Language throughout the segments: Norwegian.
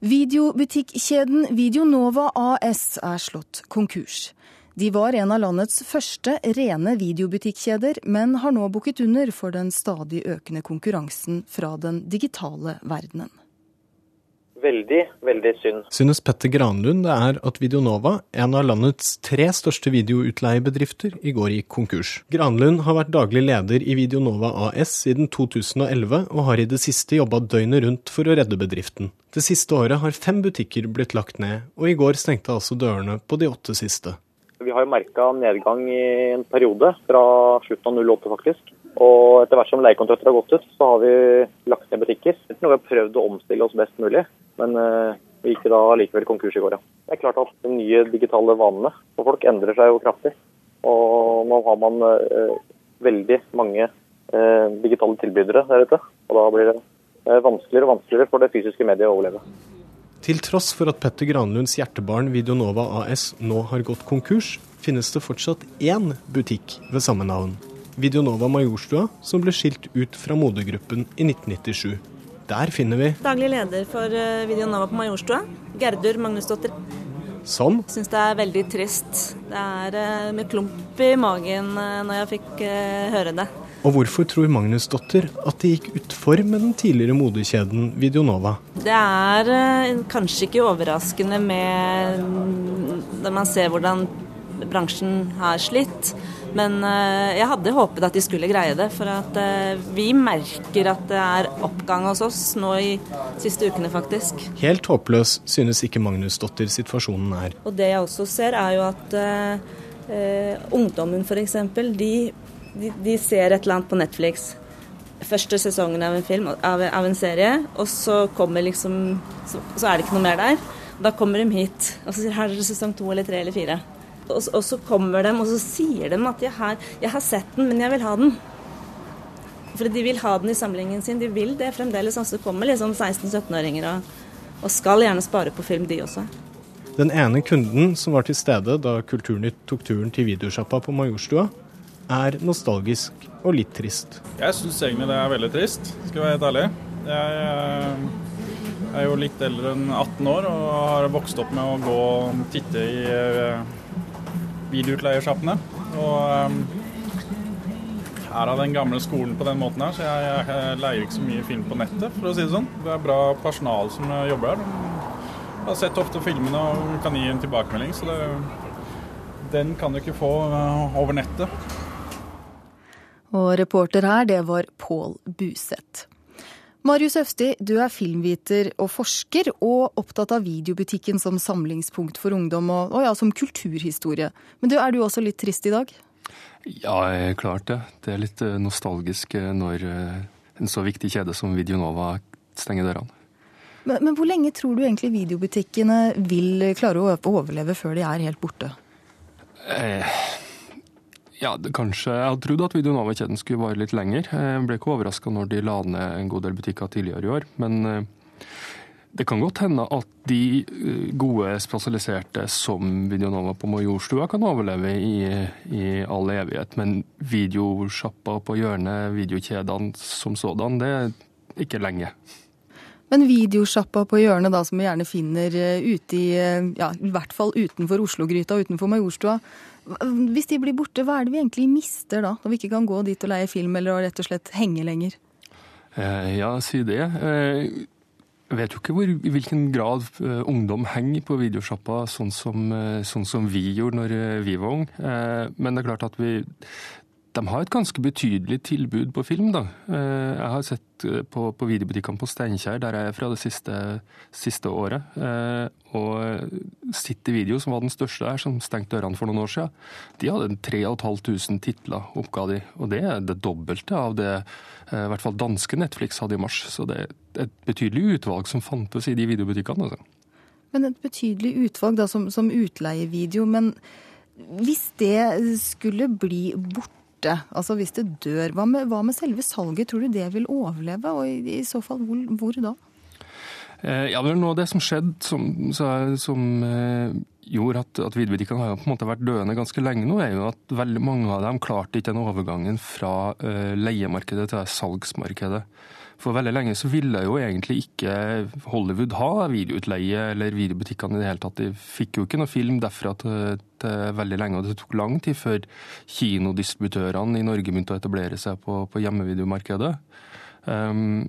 Videobutikkjeden Videonova AS er slått konkurs. De var en av landets første rene videobutikkjeder, men har nå bukket under for den stadig økende konkurransen fra den digitale verdenen. Veldig, veldig synd. Synes Petter Granlund det er at Videonova, en av landets tre største videoutleiebedrifter, i går gikk konkurs. Granlund har vært daglig leder i Videonova AS siden 2011, og har i det siste jobba døgnet rundt for å redde bedriften. Det siste året har fem butikker blitt lagt ned, og i går stengte altså dørene på de åtte siste. Vi har jo merka nedgang i en periode, fra slutten av 08 faktisk. Og etter hvert som leiekontrakter har gått ut, så har vi lagt ned butikker. Har vi prøvd å omstille oss best mulig, men uh, vi gikk da likevel konkurs i går, ja. Det er klart at de nye digitale vanene for folk endrer seg jo kraftig. Og nå har man uh, veldig mange uh, digitale tilbydere der ute. Og da blir det vanskeligere og vanskeligere for det fysiske mediet å overleve. Til tross for at Petter Granlunds hjertebarn Videonova AS nå har gått konkurs, finnes det fortsatt én butikk ved samme navn. Videonova Majorstua, som ble skilt ut fra modergruppen i 1997. Der finner vi Daglig leder for eh, Videonova på Majorstua, Gerdur Magnusdottir. Som Syns det er veldig trist. Det er eh, med klump i magen eh, når jeg fikk høre det. Og hvorfor tror Magnusdottir at det gikk utfor med den tidligere modekjeden Videonova? Det er kanskje ikke overraskende med når man ser hvordan bransjen har slitt. Men eh, jeg hadde håpet at de skulle greie det, for at eh, vi merker at det er oppgang hos oss nå i siste ukene, faktisk. Helt håpløs synes ikke Magnusdotter situasjonen er. Og det jeg også ser, er jo at uh, ungdommen f.eks. De, de, de ser et eller annet på Netflix første sesongen av en film, av, av, en serie, og så kommer liksom så, så, er det ikke noe mer der. Da kommer de hit og så sier her er det sesong to eller tre eller fire. Og, og, så kommer de og så sier de at jeg har, jeg har, sett den, men jeg vil ha den. For de vil ha den i samlingen sin. De vil det fremdeles. Altså, det kommer liksom 16-17-åringer og, og, skal gjerne spare på film, de også. Den ene kunden som var til stede da Kulturnytt tok turen til videosjappa på Majorstua, er nostalgisk og litt trist. Jeg syns egentlig det er veldig trist, skal jeg være helt ærlig. Jeg, jeg er jo litt eldre enn 18 år og har vokst opp med å gå og titte i eh, videoutleiersjappene. Og um, er av den gamle skolen på den måten her, så jeg, jeg, leier ikke så mye film på nettet, for å si det sånn. Det er bra personal som jobber her. De har sett ofte filmene og kan gi en tilbakemelding, så det, den kan du ikke få uh, over nettet. Og reporter her, det var Pål Buseth. Marius Øfsti, du er filmviter og forsker, og opptatt av videobutikken som samlingspunkt for ungdom og, og ja, som kulturhistorie. Men du, er du også litt trist i dag? Ja, klart det. Det er litt eh, nostalgisk eh, når eh, en så viktig kjede som Videonova stenger dørene. Men, men hvor lenge tror du egentlig videobutikkene vil klare å overleve før de er helt borte? Eh, ja, kanskje. Jeg hadde trodd at Videonova-kjeden skulle vare litt lenger. Jeg ble ikke overraska når de la ned en god del butikker tidligere i år. Men eh, det kan godt hende at de eh, gode spesialiserte som Videonova på Majorstua kan overleve i, i all evighet. Men videosjappa på hjørnet, videokjedene som sådan, det er ikke lenge. Men videosjappa på hjørnet, da, som vi gjerne finner eh, ute i, ja, i hvert fall utenfor Oslo-gryta, utenfor Majorstua, hvis de blir borte, hva er det vi egentlig mister da? Når vi ikke kan gå dit og leie film eller rett og slett henge lenger? Eh, ja, si det. Eh, jeg vet jo ikke hvor, i hvilken grad eh, ungdom henger på videosjappa sånn som, sånn som vi gjorde når vi var unge. Men det er klart at vi, de har et ganske betydelig tilbud på film. da. Eh, jeg har sett eh, på, på videobutikkene på Steinkjer, der jeg er fra det siste, siste året. Eh, og City Video, som var den største der, som stengte dørene for noen år siden, de hadde 3500 titler, oppga de. Og det er det dobbelte av det i hvert fall danske Netflix hadde i mars. Så det er et betydelig utvalg som fantes i de videobutikkene. altså. Men et betydelig utvalg da, som, som utleievideo. Men hvis det skulle bli borte borte. Altså hvis det dør, hva med, hva med selve salget? Tror du det vil overleve? Og i, i så fall, hvor, hvor da? Eh, ja, det er noe av det som skjedde, som, som eh, gjorde at, at videobutikkene har på en måte vært døende ganske lenge nå, er jo at veldig mange av dem klarte ikke den overgangen fra uh, leiemarkedet til salgsmarkedet. For veldig lenge så ville jo egentlig ikke Hollywood ha videoutleie eller videobutikkene i det hele tatt. De fikk jo ikke noe film derfra til, til veldig lenge, og det tok lang tid før kinodistributørene i Norge begynte å etablere seg på, på hjemmevideomarkedet. Um,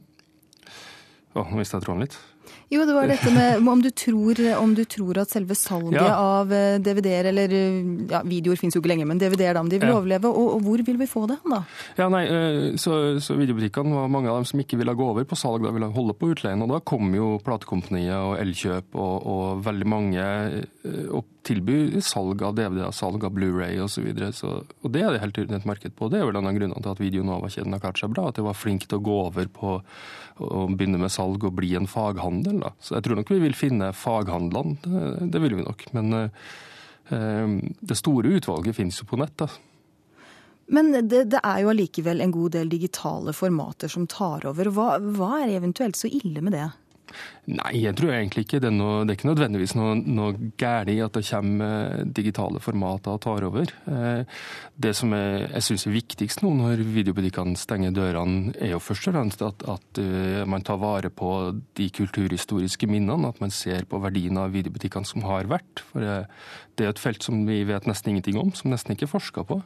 å, nå mistet jeg tråden litt. Jo, det var dette med om du tror, om du tror at selve salget ja. av eh, DVD-er, eller ja, videoer fins jo ikke lenger, men DVD-er da, om de vil ja. overleve. Og, og, hvor vil vi få det da? Ja, nei, eh, så, så Videobutikkene var mange av dem som ikke ville gå over på salg, da ville holde på utleien. Og da kom jo platekompaniet og Elkjøp og, og veldig mange eh, og tilby salg av DVD-er, salg av Blu-ray osv. Så videre. så, og det er det helt tydelig et marked på. Det er vel en av grunnene til at Videonova-kjeden har klart seg bra. At de var flinke til å gå over på å begynne med salg og bli en faghandel. Da. Så jeg tror nok vi vil finne faghandlene, det, vil vi nok. Men eh, det store utvalget finnes jo på nett. da. Men det, det, er jo allikevel en god del digitale formater som tar over. Hva, hva er eventuelt så ille med det? Nei, jeg tror egentlig ikke det er, noe, det er ikke nødvendigvis noe, noe galt i at det kommer eh, digitale formater og tar over. Eh, det som er, jeg syns er viktigst nå når videobutikkene stenger dørene, er jo først og fremst at, at eh, man tar vare på de kulturhistoriske minnene. At man ser på verdien av videobutikkene som har vært. For det er et felt som vi vet nesten ingenting om, som nesten ikke er forska på.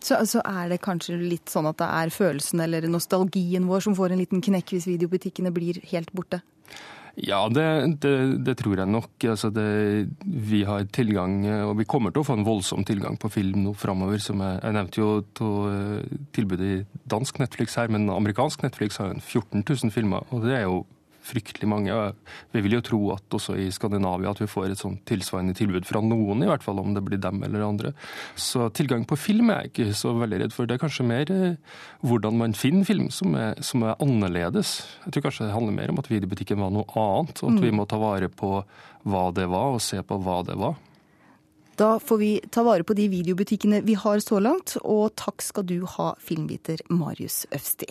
Så, så, er det kanskje litt sånn at det er følelsen eller nostalgien vår som får en liten knekk hvis videobutikkene blir helt borte? Ja, det, det, det, tror jeg nok. Altså det, vi har tilgang, og vi kommer til å få en voldsom tilgang på film nå framover. Jeg, jeg, nevnte jo to, eh, tilbudet i dansk Netflix her, men amerikansk Netflix har jo 14 000 filmer. og det er jo fryktelig mange. Vi vil jo tro at også i Skandinavia at vi får et sånt tilsvarende tilbud fra noen, i hvert fall om det blir dem eller andre. Så tilgang på film er jeg ikke så veldig redd for. Det er kanskje mer eh, hvordan man finner film som er, som er annerledes. Jeg tror kanskje det handler mer om at videobutikken var noe annet, og at vi mm. må ta vare på hva det var, og se på hva det var. Da får vi ta vare på de videobutikkene vi har så langt, og takk skal du ha, filmviter Marius Øvsti.